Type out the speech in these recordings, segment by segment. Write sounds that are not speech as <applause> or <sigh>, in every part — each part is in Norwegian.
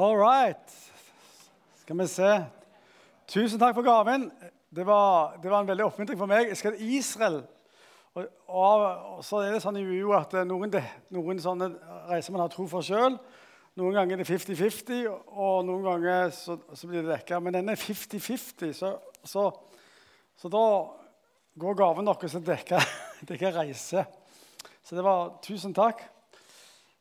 All right. Skal vi se. Tusen takk for gaven. Det var, det var en veldig oppmuntring for meg. Jeg skal til Israel. Og, og, og så er det sånn i UiO at noen, noen sånne reiser man har tro for sjøl. Noen ganger er det 50-50, og noen ganger så, så blir det dekka. Men denne er 50-50, så, så, så, da går gaven deres til å <laughs> dekke reise. Så det var tusen takk.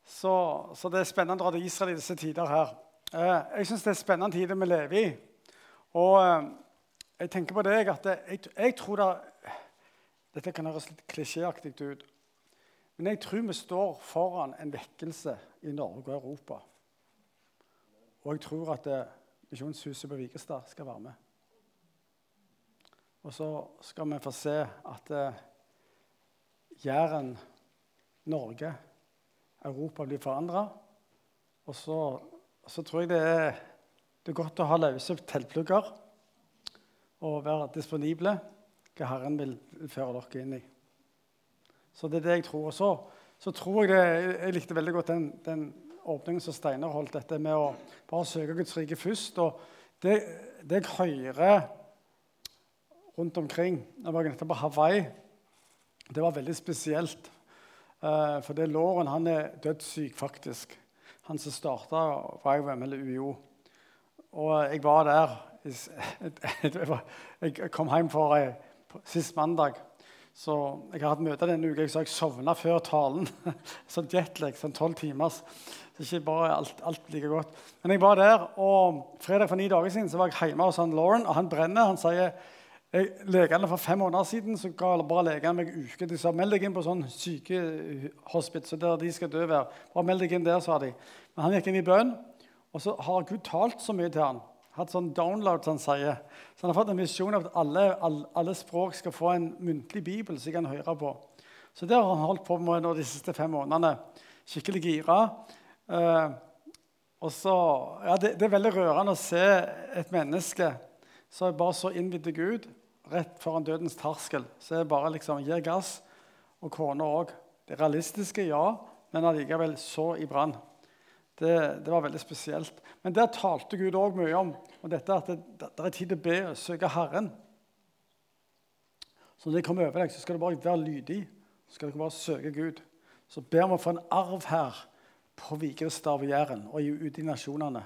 Så, så, det er spennende å dra til Israel i disse tider her. Eh, jeg syns det er spennende tider vi lever i. Og eh, jeg tenker på deg at jeg, jeg, tror det Dette kan høres litt klisjéaktig ut. Men jeg tror vi står foran en vekkelse i Norge og Europa. Og jeg tror at eh, Misjonshuset på Vikestad skal være med. Og så skal vi få se at Jæren, Norge, Europa blir forandra. Og så, så, tror jeg det er, det er godt å ha løse teltplugger og være disponible hva Herren vil føre dere inn i. Så det er det jeg tror. Og så, så tror jeg det, Jeg likte veldig godt den, den åpningen som Steinar holdt, dette med å bare søke Guds rike først. Og det, det jeg hører rundt omkring Jeg var nettopp på Hawaii. Det var veldig spesielt. Uh, for det Lauren han er dødssyk, faktisk. Han som starta YWM, eller UiO. Og jeg var der <laughs> Jeg kom hjem for uh, sist mandag. Så jeg har hatt møte denne uka, så jeg sovna før talen. <laughs> sånn jetlag, sånn tolv timers. Så ikke bare alt, alt like godt. Men jeg var der, og fredag for ni dager siden så var jeg hjemme hos han Lauren, og han brenner. Han sier jeg, legene For fem måneder siden så ga bare legene meg uke. De sa meld deg inn på sånn sykehospice der de skal dø være. Bare meld deg inn der, sa de. Men han gikk inn i bønn, og så har Gud talt så mye til han. Hatt sånn download, som han sier. Så han har fått en visjon av at alle, alle, alle, språk skal få en muntlig bibel som de kan høre på. Så det har han holdt på med nå de siste fem månedene. Skikkelig gira. Eh, og så, ja, det, det, er veldig rørende å se et menneske som bare så innvidd til Gud rett foran dødens terskel. Så er det bare liksom gir gass. Og kona òg. Det realistiske, ja, men allikevel så i brann. Det, det, var veldig spesielt. Men der talte Gud òg mye om og dette at det, det, er tid til å be og søke Herren. Så når det kommer over deg, så skal du bare være lydig. Så skal du bare søke Gud. Så ber vi om å få en arv her på Vigrestad og Jæren og ute i nasjonene.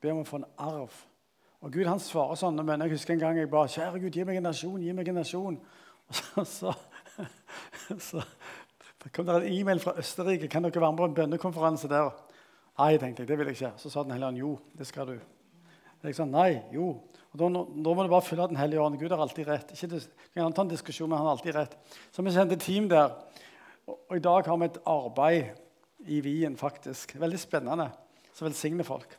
Ber om å få en arv og Gud han svarer sånn. Men jeg husker en gang jeg ba Kjære Gud, gi meg en nasjon, gi meg en nasjon. Og <laughs> så, så, så kom det en e-mail fra Østerrike. Kan dere være med på en bønnekonferanse der? Nei, tenkte jeg, det vil jeg ikke. Så sa Den hellige ånd jo, det skal du. Jeg sa nei, jo. Og da, må du bare følge Den hellige ånd. Gud har alltid rett. Ikke, kan ta en diskusjon, men han har alltid rett. Så vi sendte team der. Og, og i dag har vi et arbeid i Wien, faktisk. Veldig spennende. Så velsigner folk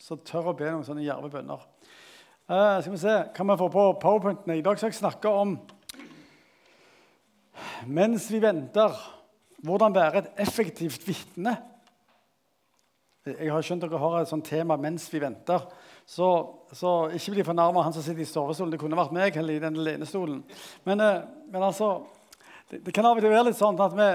som tør å be noen sånne djerve bønner. Uh, skal vi se, Kan vi få på powerpointene? I dag skal jeg snakke om mens vi venter, hvordan være et effektivt vitne. Jeg har skjønt dere har et sånt tema 'mens vi venter'. Så, så ikke bli fornærma han som sitter i sovestolen. Det kunne vært meg eller i den lenestolen. Men, uh, men altså, det, det, kan av og til være litt sånn at vi,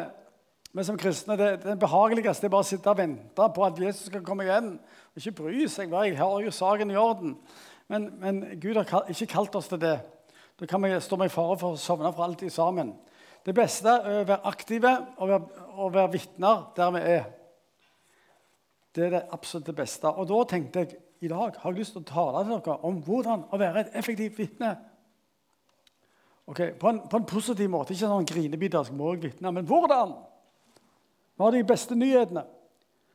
vi som kristne, det, det behageligste er bare å sitte og vente på at Jesus skal komme igjen. Ikke bry seg. Jeg har jo saken i orden. Men, men, Gud har ikke kalt oss til det. Da kan vi stå i fare for å sovne for alltid sammen. Det beste er å være aktive og være, og være vitner der vi er. Det er det absolutt beste. Og da tenkte jeg i dag har jeg lyst til å tale til dere om hvordan å være et effektivt vitne. Okay, på, en, på, en, positiv måte. Ikke sånn grinebitersk må men hvordan? Vi har de beste nyhetene.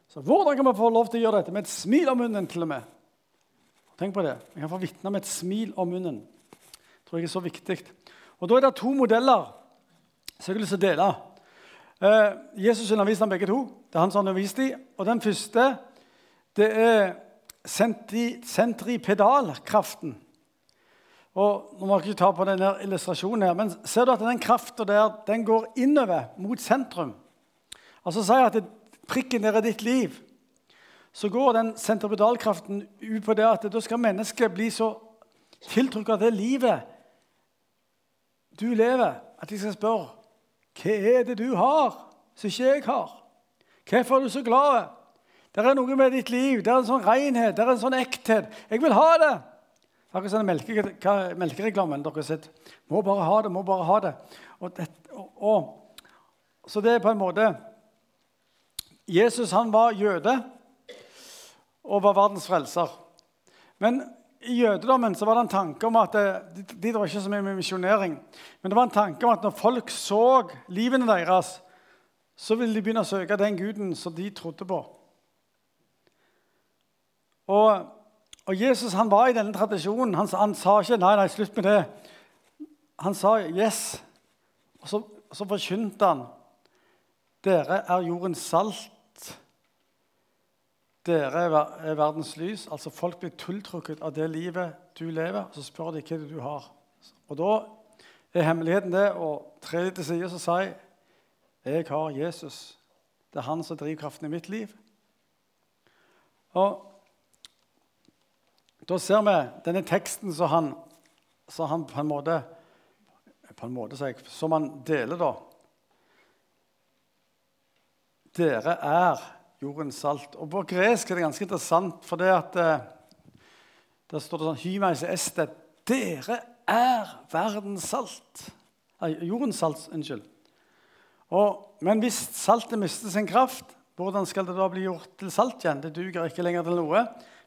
Så hvordan kan vi få lov til å gjøre dette med et smil om munnen? til og med? Tenk på det. Vi kan få vitne med et smil om munnen. Det tror jeg er så viktig. Og Da er det to modeller som jeg har lyst til å dele. Eh, Jesus underviste dem begge to. Det er han som har undervist dem. Og den første det er sentripedalkraften. Og nå må jeg ikke ta på denne illustrasjonen her, men Ser du at den krafta der den går innover mot sentrum? Altså sier jeg at det, prikken der i ditt liv, så går den sentripedalkraften ut på det at da skal mennesket bli så tiltrukket av det livet du lever, at de skal spørre hva er det du har som ikke jeg har? Hvorfor er du så glad? Det er noe med ditt liv. Det er en sånn renhet, det er en sånn ekthet. Jeg vil ha det! Akkurat sånn melke, melkereklamen dere har sett. Må bare ha det, må bare ha det. Og, det, og, og, så det er på en måte Jesus han var jøde og var verdens frelser. Men i jødedommen så var det en tanke om at det, de var ikke så mye med misjonering, men det var en tanke om at når folk så livene deres, så ville de begynne å søke den guden som de trodde på. Og, og Jesus han var i denne tradisjonen. Han, han, sa ikke 'nei, nei, slutt med det'. Han sa 'yes'. Og så, så forkynte han 'Dere er jordens salt'. Dere er verdens lys. Altså Folk blir tiltrukket av det livet du lever. og Så spør de hva du har. Og Da er hemmeligheten det å tre til side og si 'Jeg har Jesus'. Det er han som driver kraften i mitt liv. Og da ser vi denne teksten som han, som han på en måte på en måte, jeg, Som han deler, da. Dere er jordens salt. Og På gresk er det ganske interessant, for det at eh, der står det sånn Hymeise este. Dere er verdens salt. Nei, jordens salt, unnskyld. Og, men hvis saltet mister sin kraft, hvordan skal det da bli gjort til salt igjen? Det duger ikke lenger til noe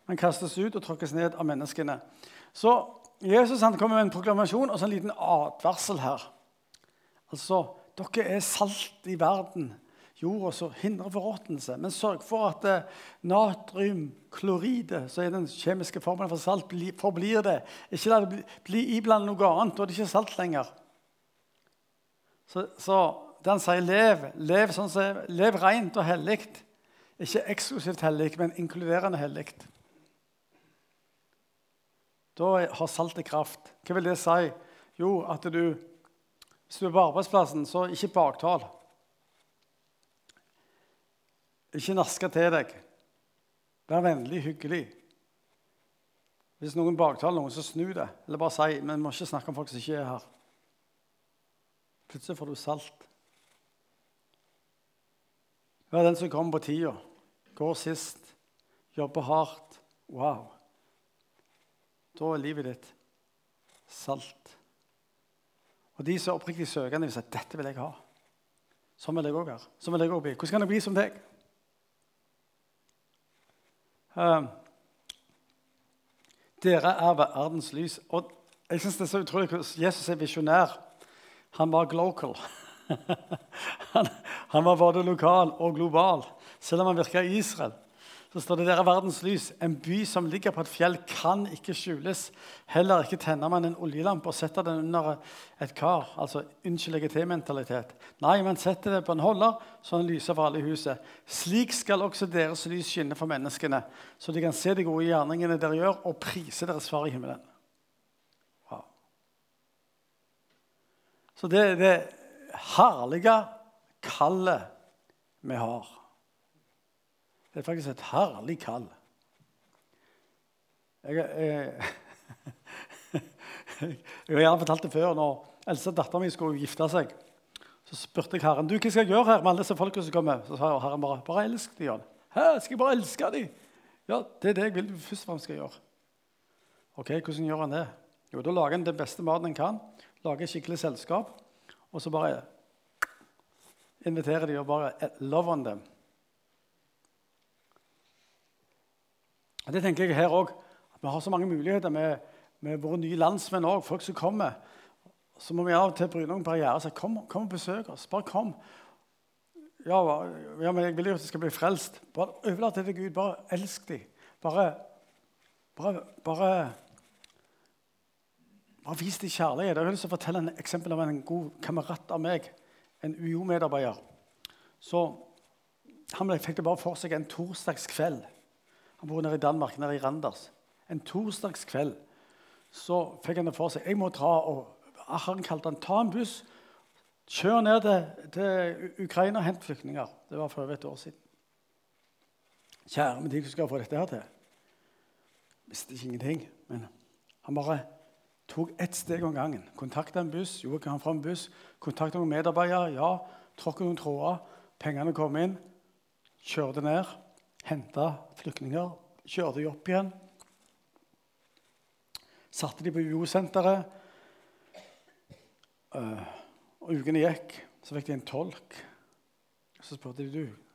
men kastes ut og tråkkes ned av menneskene. Så Jesus han kommer med en proklamasjon og så en liten advarsel her. Altså, dere er salt i verden, jorda som hindrer forråtnelse. Men sørg for at natriumkloridet, natriumkloride, som er den kjemiske formelen for salt, forblir det. Ikke la det bli, bli iblandet noe annet. Er det ikke salt lenger. Så, så den sier lev. Lev, sånn som, lev rent og hellig. Ikke eksklusivt hellig, men inkluderende hellig. Da har saltet kraft. Hva vil det si? Jo, at du Hvis du er på arbeidsplassen, så ikke baktal. Ikke naske til deg. Vær vennlig, hyggelig. Hvis noen baktaler noen, så snu det. Eller bare si men vi må ikke snakke om folk som ikke er her. Plutselig får du salt. Vær den som kommer på tida, går sist, jobber hardt. Wow. Da er livet ditt salt. Og de som er oppriktig søkende, vil si dette vil jeg ha. Sånn vil jeg òg være. Sånn vil jeg også bli. Hvordan kan jeg bli som deg? Uh, dere er verdens lys. Og jeg synes det er så utrolig Jesus er visjonær. Han var global. <laughs> han, han var både lokal og global, selv om han virka i Israel så står det der verdens lys. En by som ligger på et fjell, kan ikke skjules. Heller ikke tenner man en oljelampe og setter den under et kar. Altså unnskyld mentalitet. Nei, man setter det på en holder, så den lyser for alle i huset. Slik skal også deres lys skinne for menneskene, så de kan se de gode gjerningene dere gjør, og prise deres far i himmelen. Wow. Så det er det herlige kallet vi har. Det er faktisk et herlig kall. Jeg, jeg, <laughs> jeg har gjerne fortalt det før. når eldste dattera mi skulle gifte seg, så spurte jeg Herren du, hva skal jeg gjøre her med alle disse folkene som kommer. Så sa Herren bare bare elsk dem. Jan. Hæ, skal jeg bare elske dem? Ja, det er det jeg vil først og fremst skal gjøre. Ok, Hvordan gjør han det? Jo, Da lager han den beste maten han kan, lager skikkelig selskap, og så bare inviterer de og bare love on dem. Det tenker jeg her òg. Vi har så mange muligheter med, med våre nye landsmenn òg, folk som kommer. Så må vi av og til bryne noen barrierer og si kom, kom og besøk oss. Bare kom. Ja, ja, men jeg vil jo at de skal bli frelst. Bare overlat det til Gud. Bare elsk dem. Bare, bare, bare, bare vis dem kjærlighet. Jeg har lyst til å fortelle en eksempel av en god kamerat av meg, en UiO-medarbeider. Så Han fikk det bare for seg en torsdagskveld. Han bor nede i Danmark, nede i Randers. En torsdagskveld så fikk han det for seg. Jeg må dra og Han kalte han ta en buss. Kjør ned til, til Ukraina og hent flyktninger. Det var for over et år siden. Kjære men hvordan skal jeg få dette her til? Visste ikke ingenting. Men han bare tok ett steg om gangen. Kontakta en buss, gjorde han fra en buss, kontakta noen medarbeidere, ja, tråkka noen tråder. Pengene kom inn, kjørte ned henta flyktninger, kjørte de opp igjen. Satte de på UiO-senteret. Uh, og ukene gikk, så fikk de en tolk. Så spurte de du,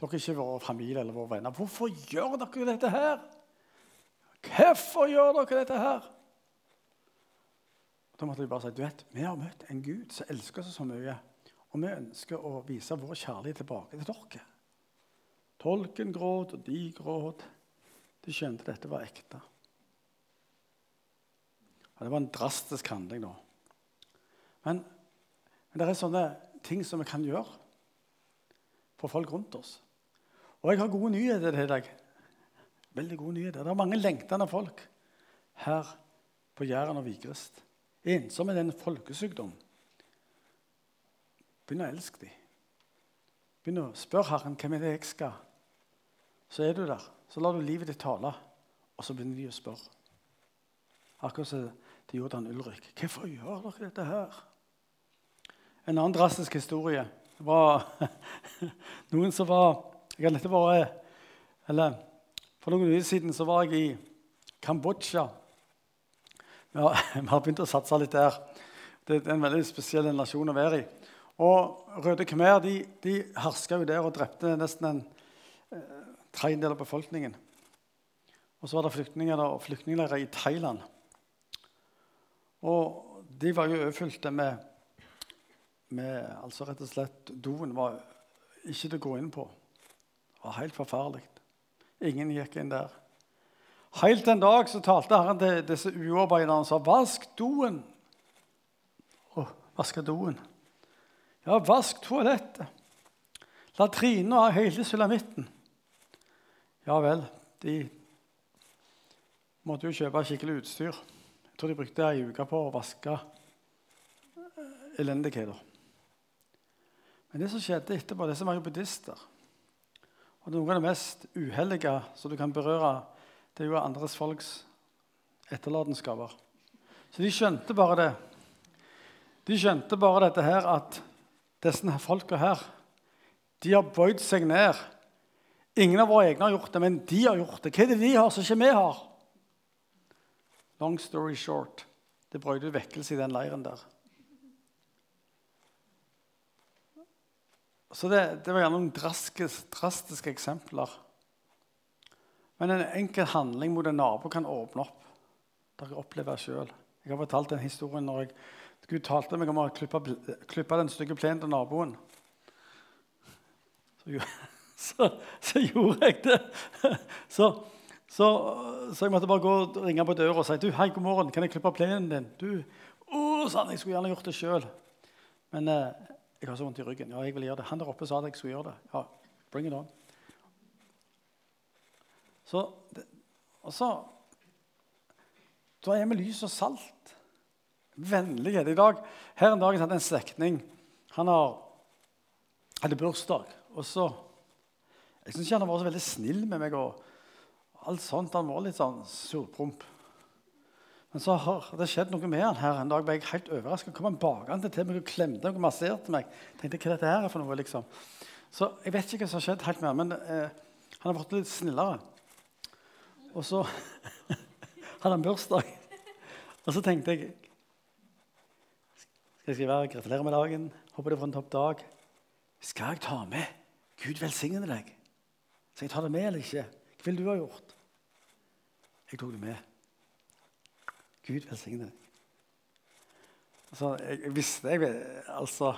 dere er ikke vår familie eller våre venner. Hvorfor gjør dere dette her? Hvorfor gjør dere dette her? Da måtte de bare si du vet, vi har møtt en Gud som elsker oss så mye. Og vi ønsker å vise vår kjærlighet tilbake til dere. Tolken gråt, og de gråt. De skjønte dette var ekte. Og det var en drastisk handling, da. Men, men det er sånne ting som vi kan gjøre for folk rundt oss. Og jeg har gode nyheter til deg. Veldig gode nyheter. Det er mange lengtende folk her på Jæren og Vigrest. Ensomme er en folkesykdom. Begynn å elske dem. Begynn å spørre Herren hvem er det jeg skal. Så er du der. Så lar du livet ditt tale, og så begynner de å spørre. Akkurat som de gjorde han Ulrik. Hvorfor gjør dere dette her? En annen drastisk historie var <laughs> noen som var Jeg har nettopp vært Eller for noen uker siden så var jeg i Kambodsja. Ja, <laughs> vi har begynt å satse litt der. Det er en veldig spesiell nasjon å være i. Og Røde Khmer de, de herska jo der og drepte nesten en tredjedel av befolkningen. Og så var det flyktninger og flyktningleirer i Thailand. Og de var jo overfylte med, med altså rett og slett Doen var ikke til å gå inn på. Det var helt forferdelig. Ingen gikk inn der. Helt en dag så talte Herren til disse uarbeiderne og sa 'Vask doen'. Å, vaske doen. Ja, vask toalettet. Latrina og hele sulamitten. Ja vel, de måtte jo kjøpe skikkelig utstyr. Jeg tror de brukte ei uke på å vaske elendigheter. Men det som skjedde etterpå, disse var jo buddhister. Og Noe av det mest uheldige som du kan berøre, det er jo andres folks etterlatenskaper. Så de skjønte bare det. De skjønte bare dette her at disse folka her, de har bøyd seg ned. Ingen av våre egne har gjort det, men de har gjort det. Hva er det de har som ikke vi har? Long story short det brøt ut vekkelse i den leiren der. Så det, det var gjerne noen drastiske, drastiske eksempler. Men en enkel handling mot en nabo kan åpne opp. Det har jeg opplevd sjøl. Jeg har fortalt den historien når jeg, Gud talte meg om å klippe, den stygge plenen til naboen. Så, <laughs> så, så, gjorde jeg det. <laughs> Så, så, jeg måtte bare gå og ringe på døra og si du, hei, god morgen, kan jeg klippe plenen din. Du, å, han, jeg skulle gjerne gjort det sjøl. Men eh, jeg har så vondt i ryggen. Ja, jeg vil gjøre det. Han der oppe sa at jeg skulle gjøre det. Ja, bring it on. Så, og så Da er vi lys og salt. Vennlighet. I dag, Her en dag hadde jeg en slektning. Han har, hadde bursdag. Og så Jeg syns ikke han har vært så veldig snill med meg. og alt sånt. Han var litt sånn surpromp. Men så har det skjedd noe med han her en dag. ble jeg helt overrasket. kom han bakende til meg og klemte og masserte meg. Tenkte, hva dette her er for noe, liksom. Så jeg vet ikke hva som har skjedd helt med han, men eh, han har blitt litt snillere. Og så <laughs> hadde han bursdag. Og så tenkte jeg Skal jeg skrive 'Gratulerer med dagen'? Håper du får en topp dag. Skal jeg ta med 'Gud velsigne deg'? Skal jeg tar det med eller ikke? Hva ville du ha gjort? Jeg tok det med. Gud velsigne deg. Altså, jeg visste jeg, altså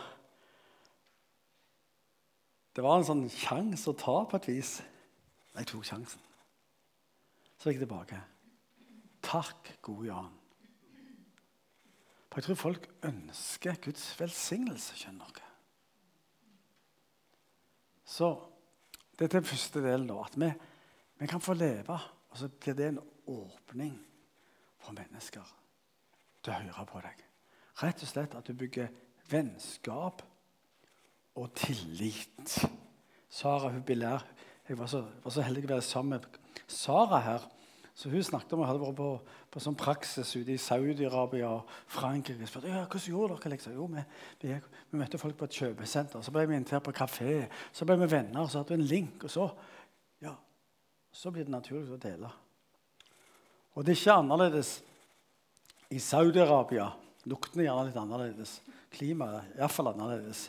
Det var en sånn sjanse å ta på et vis. Jeg tok sjansen. Så gikk jeg tilbake. Takk, gode Jan. For jeg tror folk ønsker Guds velsignelse, skjønner dere. Så det er den første delen, da. At vi, vi kan få leve, og så blir det en åpning for mennesker til å høre på deg. Rett og slett at du bygger vennskap og tillit. Sara hun Billær, Jeg var så, var så heldig å være sammen med Sara her. Så Hun snakket om hun hadde vært på, på sånn praksis ute i Saudi-Arabia og Frankrike. Spurte ja, hvordan gjorde dere liksom? Jo, vi, vi, vi, møtte folk på et kjøpesenter. Så ble vi invitert på kafé. Så ble vi venner, så hadde vi en link. Og så ja, så blir det naturlig å dele. Og det er ikke annerledes i Saudi-Arabia. Luktene er gjerne litt annerledes. Klimaet er iallfall annerledes.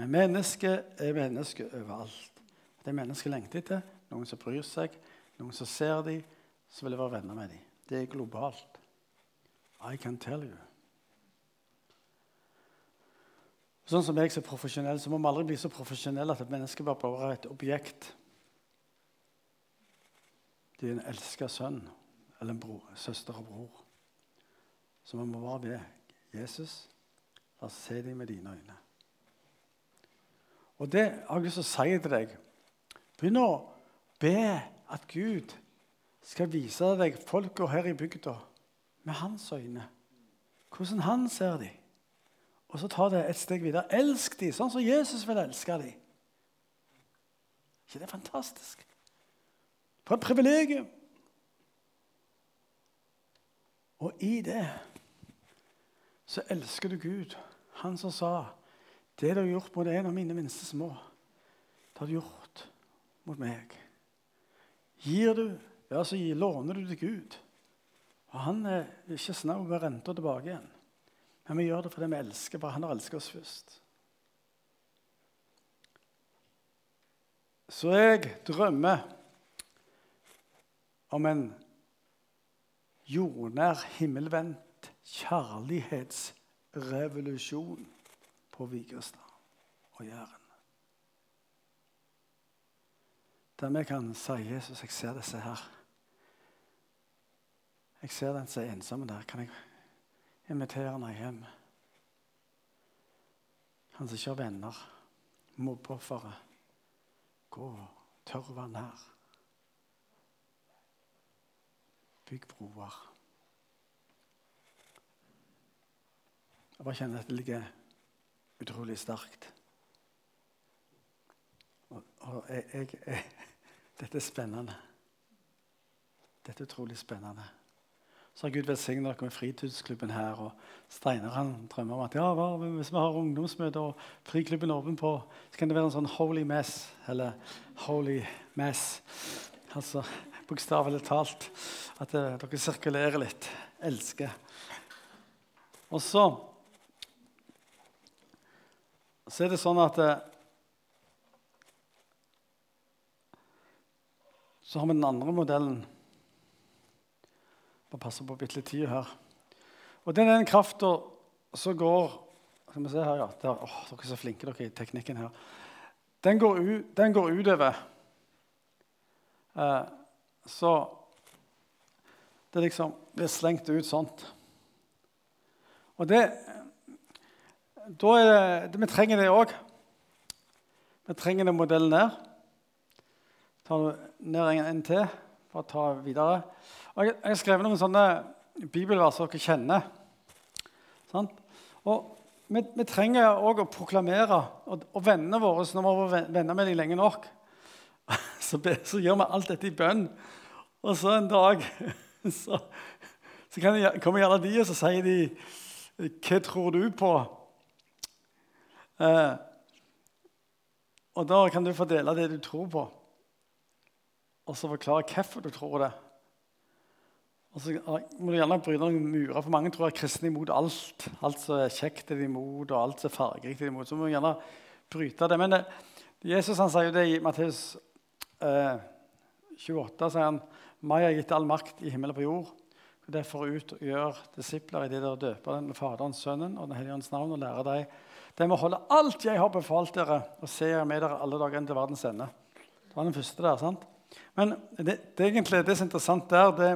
Men mennesket er menneske overalt. Det er mennesket lengter etter. Noen som bryr seg, noen som ser dem, som vil jeg være venner med dem. Det er globalt. I can tell you. Sånn som jeg er profesjonell, så må vi aldri bli så profesjonelle at et menneske bare er et objekt. De er en elska sønn eller en bror, søster og bror. Så vi må bare be Jesus. La oss se dem med dine øyne. Og det har jeg lyst til å si til deg. Begynn å be at Gud skal vise deg folka her i bygda med hans øyne. Hvordan han ser dem. Og så ta det et steg videre. Elsk dem sånn som Jesus vil elske dem. ikke det er fantastisk? For et privilegium! Og i det så elsker du Gud, han som sa det du har gjort mot en av mine minste små, det har du gjort mot meg. Gir du, ja, så låner du til Gud. Og han er ikke snau med renta tilbake igjen. Men vi gjør det fordi vi elsker, for han har elsket oss først. Så jeg drømmer om en jordnær, himmelvendt kjærlighetsrevolusjon på Vigrestad og Jæren. Der vi kan si 'Jesus, jeg ser disse her'. Jeg ser den som er ensomme der. Kan jeg invitere henne hjem? Han som ikke har venner. Mobbeofferet. Gå, tør å være nær. Bygg broer. Jeg bare kjenner at det ligger utrolig sterkt. Og, og jeg, jeg, jeg, <laughs> dette er spennende. Dette er utrolig spennende. Så har Gud velsignet dere med fritidsklubben her. Og Steinar han drømmer om at ja, hva, hvis vi har ungdomsmøte og friklubben åpen på, så kan det være en sånn holy mess, eller holy mess. Altså bokstavelig talt. At eh, dere sirkulerer litt. Elsker. Og så så er det sånn at eh, Så har vi den andre modellen. Bare passe på bitte litt tid her. Og det er den krafta som går Skal vi se her, ja. Der, åh, dere er så flinke dere i teknikken her. Den går, går utover. Eh, så det liksom blir slengt ut sånt. Og det da er det, Vi trenger det òg. Vi trenger den modellen der. Ta ned en, en til for å ta videre. Jeg, jeg har skrevet noen sånne bibelvers dere kjenner. Sånn? Og vi, vi trenger òg å proklamere, og, og vennene våre når vi har vært med dem lenge nok, <laughs> så, be, så, gjør vi alt dette i bønn. Og så en dag <laughs> så, så de, kommer gjerne de, og så sier de 'Hva tror du på?' Eh, og da kan du få dele det du tror på, og så forklare hvorfor du tror det. Og så må du gjerne bryte noen murer, for mange tror at kristne er imot alt. Alt som er kjekt er de imot, og alt som er fargerikt er de imot. Så må du gjerne bryte det. Men det, Jesus han sier jo det i Matteus eh, 28. sier han, Meg har gitt all makt i himmel og på jord. Derfor ut og gjør disipler i det der døper den med Faderens, Sønnen og Den hellige ånds navn og lærer dem det må holde alt jeg har befalt dere, og se jeg med dere alle dager til verdens ende. Det var den første der. sant? Men det, det, egentlig, det som er interessant der, det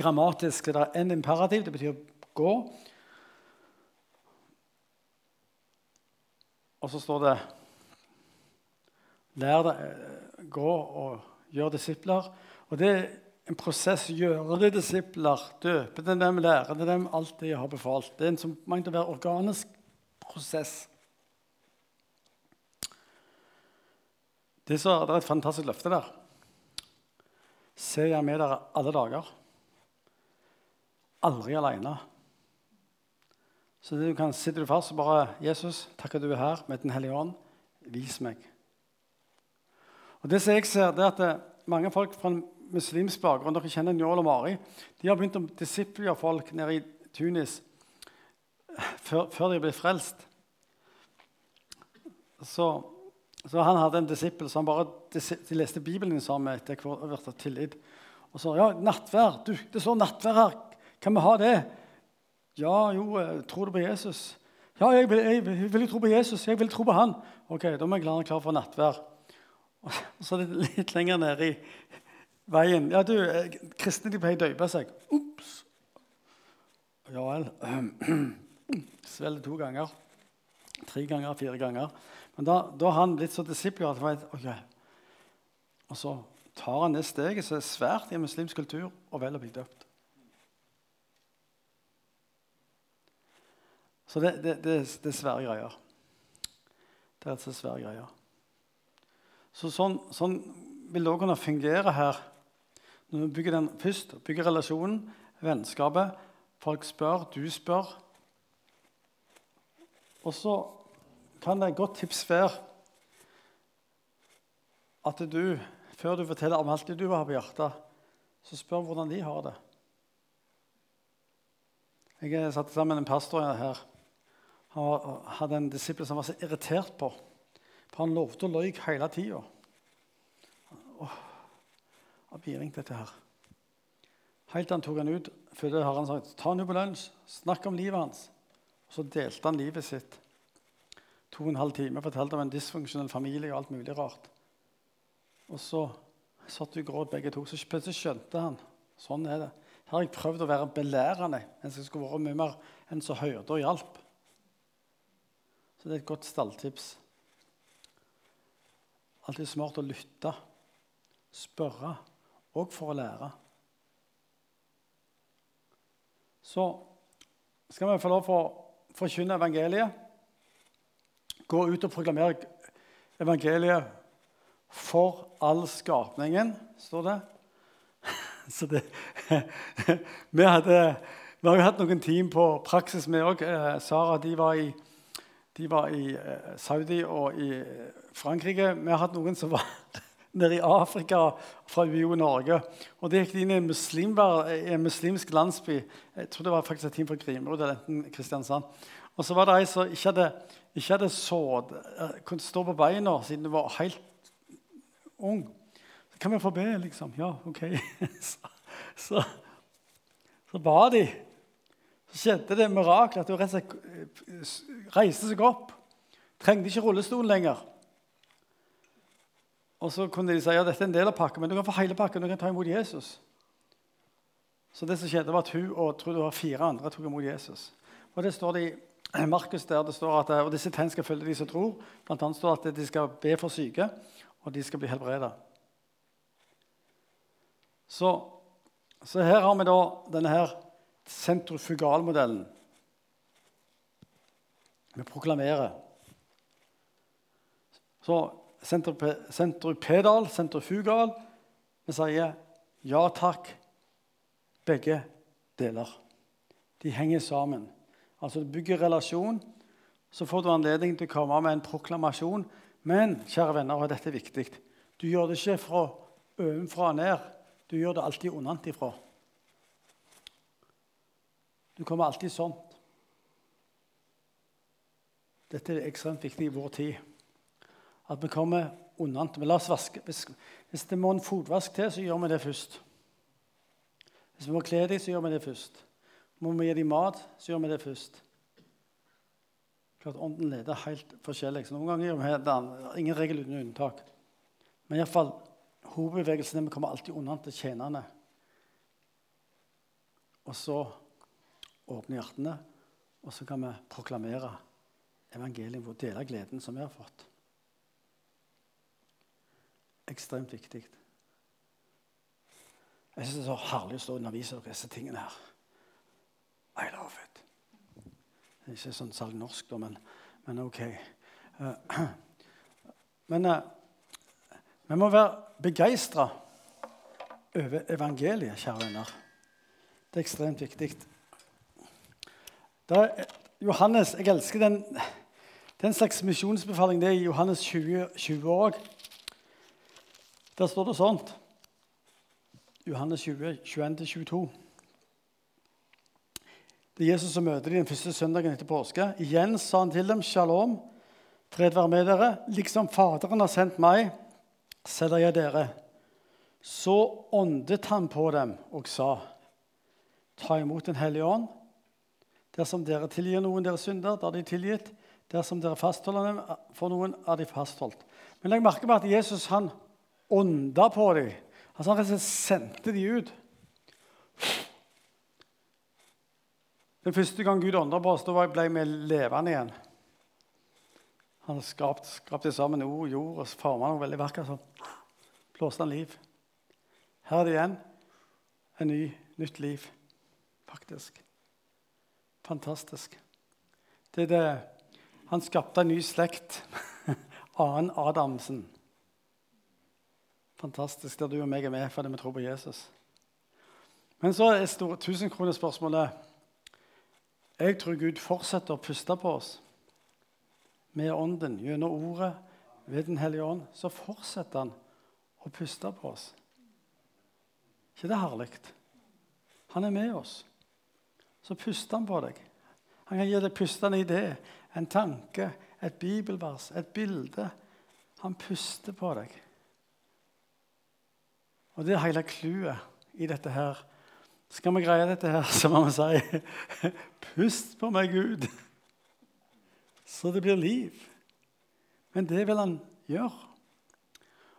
grammatisk. Er en imperativ, det betyr gå. Og så står det Lær deg, eh, gå og gjør disipler. Og det er en prosess. Gjøre det disipler, døpe til dem, lære til dem alt det jeg har befalt. Det er en som mange til å være organisk prosess. Det, så, det er et fantastisk løfte der. Ser jeg med dere alle dager. Aldri alene. Så du kan sitte fast og bare 'Jesus, takk at du er her med Den hellige ånd. Vis meg.' Og det som jeg ser, det er at det, mange folk fra en muslimsk bakgrunn dere kjenner Njål og Mari, de har begynt å disiplere folk nede i Tunis før, før de ble frelst. Så, så, han hadde en disippel som bare de leste Bibelen sammen etter hvert tillit. Og så ja, nattvær. Du, det står nattvær her. Kan vi ha det? Ja, jo, eh, tror du på Jesus? Ja, jeg vil, jeg, jeg vil tro på Jesus. Jeg vil tro på han. Ok, Da må jeg være klar for nattvær. Og <laughs> så er det litt lenger nede i veien Ja, du, eh, kristne de pleier å døpe seg. Ops! Ja vel. <clears throat> Svelger to ganger. Tre ganger, fire ganger. Men da, da har han blitt så disippel at han vet, ok. Og så tar han det steget som er svært i en muslimsk kultur, og vel å bli døpt. Så det, det, det, det er svære greier. Det er altså svære greier. Så sånn, sånn vil det òg kunne fungere her. Når vi bygger den først, bygger relasjonen, vennskapet Folk spør, du spør. Og så kan det et godt tips være at du før du forteller om alt det du har på hjertet, så spør hvordan de har det. Jeg satte sammen en pastor her. Han hadde en disippel som han var så irritert på. For han lovte å løy hele tida. Biring, dette her. Helt til han tok han ut før han sa ta han på lunsj, snakk om livet hans. Og Så delte han livet sitt. To og en halv time fortalte om en dysfunksjonell familie og alt mulig rart. Og så satt og gråt begge to. Så plutselig skjønte han. Sånn er det. Her har jeg prøvd å være belærende mens jeg skulle vært mye mer enn som hørte og hjalp. Så det er et godt stalltips. Alltid smart å lytte, spørre, og for å lære. Så skal vi få lov til å forkynne evangeliet. Gå ut og proklamere evangeliet for all skapningen, står det. <laughs> Så det <laughs> vi, hadde, vi har jo hatt noen team på praksis, vi òg. Eh, Sara de var i, de var i eh, Saudi og i eh, Frankrike. Vi har hatt noen som var <laughs> nede i Afrika fra UiO Norge. Og det gikk inn i en, en, muslimsk landsby. Jeg tror det var faktisk et team fra Grimrud eller Kristiansand. Og så var det ei som ikke hadde, ikke hadde sådd, kunne stå på beina siden hun var helt ung. Så kan vi få be, liksom. Ja, OK. <laughs> Så, så, så ba de. Så skjedde det mirakel at hun eh, reiste seg opp. Trengte ikke rullestolen lenger. Og så kunne de si ja, dette er en del av pakken, men du kan få hele pakken. du kan ta imot Jesus. Så det som skjedde var at Hun og tror det var fire andre tok imot Jesus. Og det står det i Markus der det står at og disse tegn skal følge de som tror. Blant annet står det at de skal be for syke og de skal bli helbreda. Så, så, her har vi da denne her sentrifugalmodellen. Vi proklamerer. Så sentripedal, sentrifugal Vi sier ja takk, begge deler. De henger sammen. Altså Du bygger relasjon, så får du anledning til å komme med en proklamasjon men kjære venner, og dette er viktig, du gjør det ikke fra ovenfra og ned. Du gjør det alltid unnanfra. Du kommer alltid sånn. Dette er ekstremt viktig i vår tid. At vi kommer unnanfra. La oss vaske. Hvis, hvis, det må en fotvask til, så gjør vi det først. Hvis vi må kle dem, så gjør vi det først. Må vi gi dem mat, så gjør vi det først. Klart Ånden leder helt forskjellig. så Noen ganger gjør vi det ingen regel uten unntak. Men iallfall hovedbevegelsen er vi kommer alltid unna til tjenerne. Og så åpne hjertene, og så kan vi proklamere evangeliet og dele gleden som vi har fått. Ekstremt viktig. Jeg syns det er så herlig å stå og undervise dere disse tingene her. I love it. Det er ikke sånn salg norsk, da, men, men OK. Uh, <clears throat> men uh, vi må være begeistra over evangeliet, kjære venner. Det er ekstremt viktig. Er, Johannes, Jeg elsker den. Er slags misjonsbefaling det er i Johannes 20 òg. Der står det sånt. Johannes 20, 21-22. Det er Jesus som møter dem den første søndagen etter påske. Igjen sa han til dem, 'Shalom, fred være med dere.' Liksom Faderen har sendt meg, sender jeg dere. Så åndet han på dem og sa, 'Ta imot Den hellige ånd.' Dersom dere tilgir noen deres synder, da er de tilgitt. Dersom dere fastholder dem for noen, er de fastholdt. Men legg merke til at Jesus han ånda på dem. Altså, han sendte dem ut. Den første gang Gud ånda på oss, da ble vi levende igjen. Han skapte skapt, sammen, ord, jord, og forma noe veldig vakkert. Så blåste han liv. Her er det igjen en ny, nytt liv, faktisk. Fantastisk. Det er det Han skapte en ny slekt. <laughs> Annen Adamsen. Fantastisk der du og meg er med fordi vi tror på Jesus. Men så er tusenkronerspørsmålet Jeg tror Gud fortsetter å puste på oss med ånden, gjennom ordet, ved Den hellige ånd. Så fortsetter han å puste på oss. ikke det herlig? Han er med oss. Så puster han på deg. Han kan gi deg pustende idé, en tanke, et bibelvers, et bilde. Han puster på deg. Og det er hele clouet i dette her. Skal vi greie dette her, så må vi si Pust på meg, Gud, så det blir liv. Men det vil han gjøre.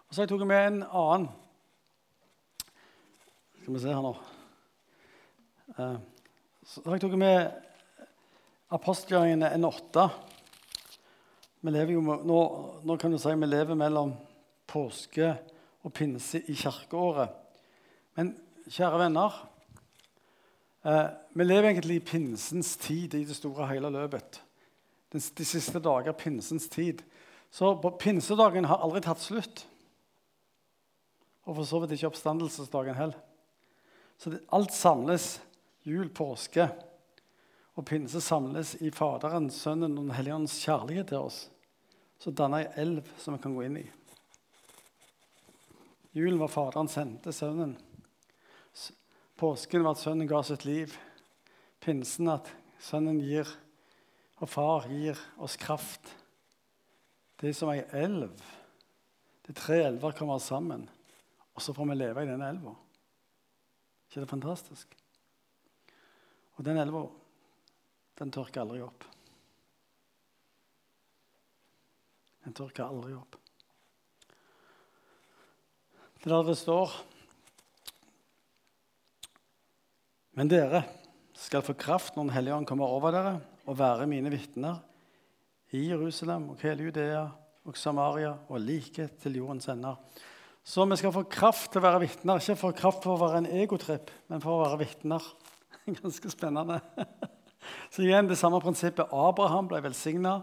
Og så har jeg tatt med en annen. Skal vi se her nå. Eh, så har jeg tatt med apostelgjøringene N8. Vi lever jo, nå, nå kan du si vi lever mellom påske og pinse i kirkeåret. Men kjære venner eh, Vi lever egentlig i pinsens tid i det store hele løpet. De, de siste dager pinsens tid. Så pinsedagen har aldri tatt slutt. Og for så vidt ikke oppstandelsesdagen heller. Så det, alt samles. Jul, påske og pinse samles i Faderen, Sønnen og Den hellige ånds kjærlighet til oss. Så danner ei elv som vi kan gå inn i. Julen var Faderen sendte Sønnen. Påsken var at Sønnen ga sitt liv. Pinsen at Sønnen gir, og Far gir oss kraft. Det er som ei elv. De tre elver kommer sammen, og så får vi leve i denne elva. ikke det fantastisk? Og den elva, den tørker aldri opp. Den tørker aldri opp. Det er der det står Men dere skal få kraft når Den hellige ånd kommer over dere, og være mine vitner i Jerusalem og hele Judea og Samaria og like til jordens ender. Så vi skal få kraft til å være vitner, ikke få kraft for å være en egotripp, men for å være vitner. <laughs> Ganske spennende. <laughs> Så igjen det samme prinsippet. Abraham ble velsigna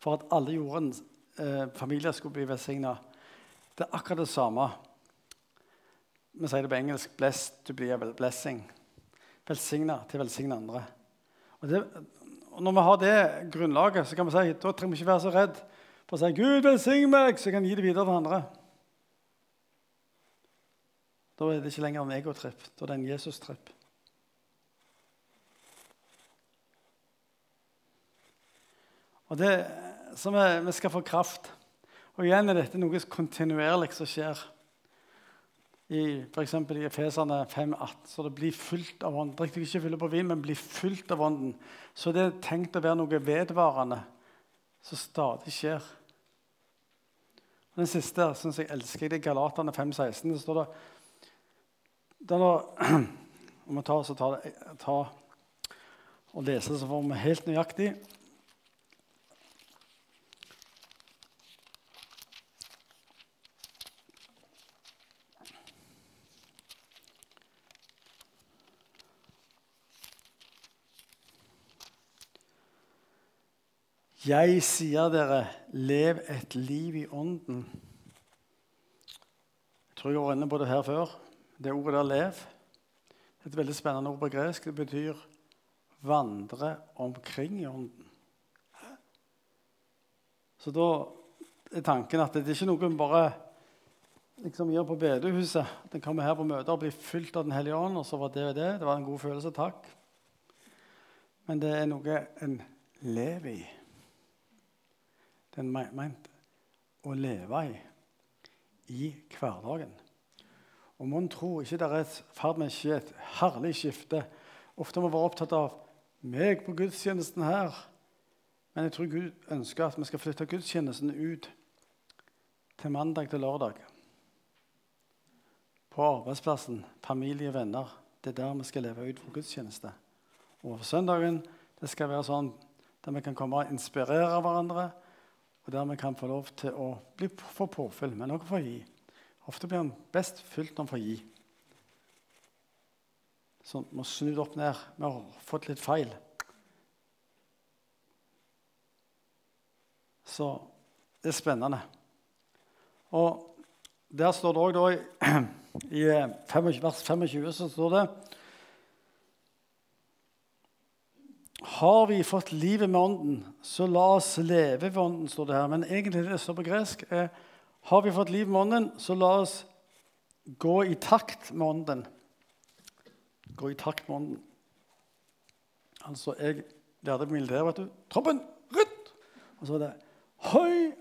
for at alle jordens eh, familier skulle bli velsigna. Det er akkurat det samme vi sier det på engelsk 'blessed to be a blessing'. Velsigna til å velsigne andre. Og, det, og Når vi har det grunnlaget, så kan vi si, da trenger vi ikke være så redd for å si 'Gud velsign meg', så jeg kan gi det videre til andre. Da er det ikke lenger en egotripp. Da er det en Jesus-tripp. Og det, så vi, vi skal få kraft. Og igjen er dette noe kontinuerlig som skjer i f.eks. i Efeserne 5,18. Så det blir fylt av ånden. Drikk ikke fylle på vin, men bli fylt av ånden. Så det er tenkt å være noe vedvarende som stadig skjer. Og den siste syns jeg elsker. Det er Galaterne 5,16. Det står det da <clears throat> Om vi tar, så tar, det, tar og leser, så får vi helt nøyaktig Jeg sier dere, lev et liv i ånden. Jeg tror jeg var inne på det her før. Det ordet der 'lev' et veldig spennende ord på gresk. Det betyr 'vandre omkring i ånden'. Så da er tanken at det er ikke noe bare liksom gjør på bedehuset. At en kommer her på møter og blir fylt av Den hellige ånd. og så var Det det. Det var en god følelse. Takk. Men det er noe en lever i. Den er meint å leve i i hverdagen. Og mon tro ikke det er et ferd med å skje et herlig skifte. Ofte må vi være opptatt av meg på gudstjenesten her. Men jeg tror Gud ønsker at vi skal flytte gudstjenesten ut til mandag til lørdag. På arbeidsplassen, familie, venner. Det er der vi skal leve ut for gudstjeneste. Og på søndagen det skal være sånn der vi kan komme og inspirere hverandre, og der vi kan få lov til å bli, få påfyll, men også få gi. Ofte blir han best fylt når han får gi. Sånn, må snu det opp ned. Vi har fått litt feil. Så det er spennende. Og der står det òg, i, <clears throat> i 25, vers 25, så står det Har vi fått livet med Ånden, så la oss leve ved Ånden, står det her. Men egentlig det står på gresk er Har vi fått liv med Ånden, så la oss gå i takt med Ånden. Gå i takt med Ånden. Altså, jeg lærte på militæret, vet du. Troppen, rødt! Og så var det høy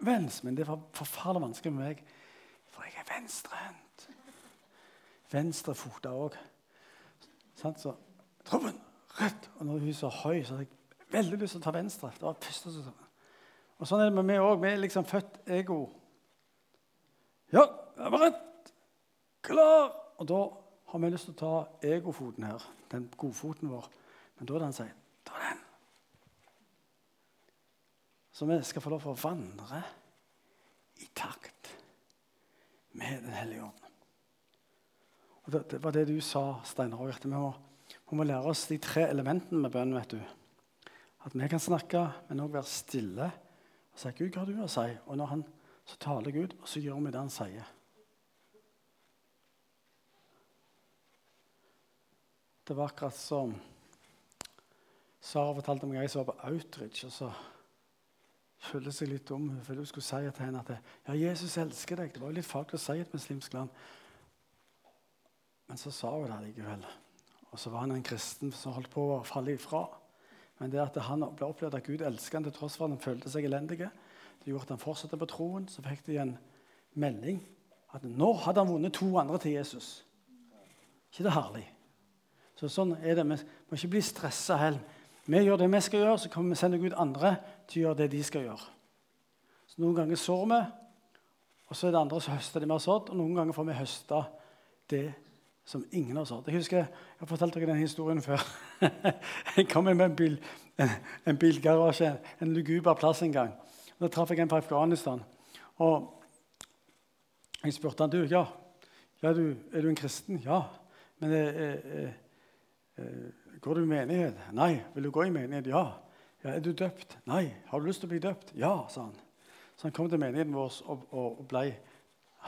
venstre. Men det var forferdelig vanskelig med meg, for jeg er venstrehendt. Venstrefota òg. Så troppen, rødt. Og når hun så høy, så hadde jeg veldig lyst til å ta venstre. Det var første som Og sånn er det med meg òg. Vi er liksom født ego. Ja, jeg var rett. Klar. Og da har vi lyst til å ta egofoten her, den godfoten vår. Men da er det han sier ta den. Så vi skal få lov til å vandre i takt med Den hellige ånd. Og det, det var det du sa, Steinar. Vi må vi lærer lære oss de tre elementene med bønn. vet du. At vi kan snakke, men òg være stille og si 'Gud, hva har du å si?' Og når han, så taler Gud, og så gjør vi det han sier. Det var akkurat som Sara fortalte meg gang jeg var på Outridge. og så følte seg litt dum. Hun følte skulle si til henne at ja, 'Jesus elsker deg'. Det var jo litt faglig å si et muslimsk land. Men så sa hun det likevel. Og så var han en kristen som holdt på å falle ifra. Men det at han ble opplevd at Gud elsket ham til tross for at han følte seg elendig, det gjorde at han fortsatte på troen. Så fikk de en melding at nå hadde han vunnet to andre til Jesus. ikke det herlig? Så sånn er det. Vi må ikke bli stressa heller. Vi gjør det vi skal gjøre, så kan vi sende Gud andre til å gjøre det de skal gjøre. Så Noen ganger sår vi, og så er det andre som høster det vi har sådd. Og noen ganger får vi høste det som ingen har hadde. Jeg husker, jeg har fortalt dere den historien før. <laughs> jeg kom med en, bil, en, <laughs> en bilgarasje, en luguber plass en gang. Da traff jeg en på Afghanistan. Og jeg spurte han, du, ja, ja du, er du en kristen. Ja. Men eh, eh, eh, går du i menighet? Nei. Vil du gå i menighet? Ja. ja. Er du døpt? Nei. Har du lyst til å bli døpt? Ja, sa han. Så han kom til menigheten vår og, og, og ble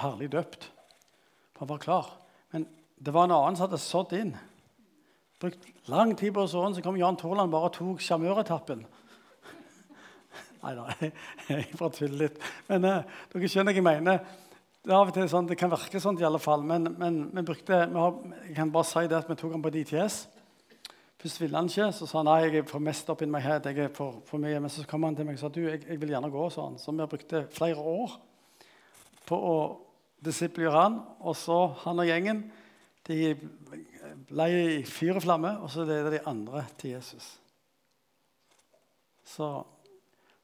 herlig døpt. Han var klar. Men det var en annen som hadde sådd inn. Brukt lang tid på å så den, så kom Jan Torland bare og tok sjarmøretappen. Nei da, <laughs> jeg bare tuller litt. Men uh, dere skjønner hva jeg mener. Det, av og til sånn, det kan virke sånn i alle fall, men, men vi brukte, vi har, jeg kan bare si det at vi tok han på DTS. Først ville han ikke, så sa han nei, jeg er for mest up in my head. jeg er for, for mye. Men så kom han til meg og sa du, jeg, jeg vil gjerne gå. sånn. Så vi brukte flere år på å disiplere han. Og så han og gjengen de ble i fyr og flamme, og så leder de andre til Jesus. Så,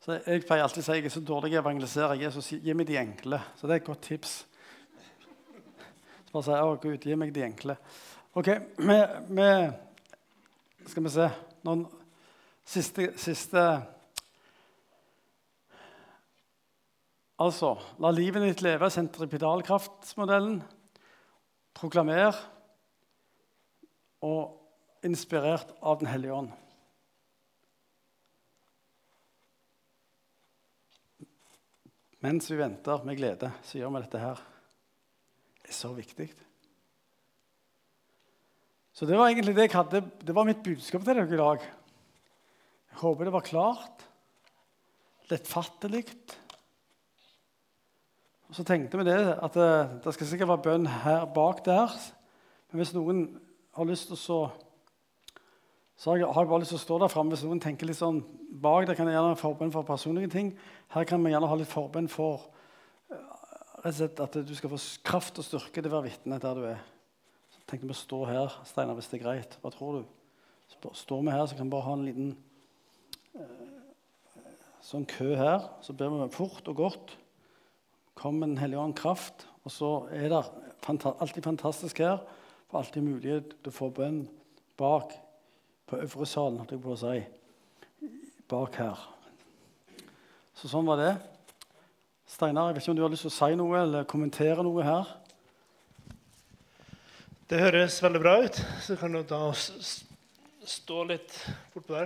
så Jeg pleier alltid å si jeg er så dårlig å evangelisere. Jesus, gi meg de enkle. Så det er et godt tips. Så bare si å Gud, gi meg de enkle. Ok, vi, vi Skal vi se Noen siste, siste Altså, la livet ditt leve sentripidalkraftmodellen. Proklamer og inspirert av Den hellige ånd. Mens vi venter med glede, så gjør vi dette her. Det er så viktig. Så det var egentlig det jeg hadde, det var mitt budskap til dere i dag. Jeg håper det var klart, lettfattelig. Og så tenkte vi det, at det, det skal sikkert være bønn her bak der. Men hvis noen har lyst til å så, så har jeg, bare lyst til å stå der framme. Hvis noen tenker litt sånn bak der, kan jeg gjerne ha forbønn for personlige ting. Her kan vi gjerne ha litt forbønn for eh, at du skal få kraft og styrke til å være vitne der du er. Så tenkte vi å stå her, Steinar, hvis det er greit. Hva tror du? Så står vi her, så kan vi bare ha en liten eh, sånn kø her. Så ber vi fort og godt. Kom Den hellige ånd kraft. Og så er det alltid fantastisk her. For alltid mulighet til å få bønn bak på øvre salen, holdt jeg på å si. Bak her. Så sånn var det. Steinar, jeg vet ikke om du har lyst til å si noe eller kommentere noe her? Det høres veldig bra ut. Så kan du da stå litt bortpå der.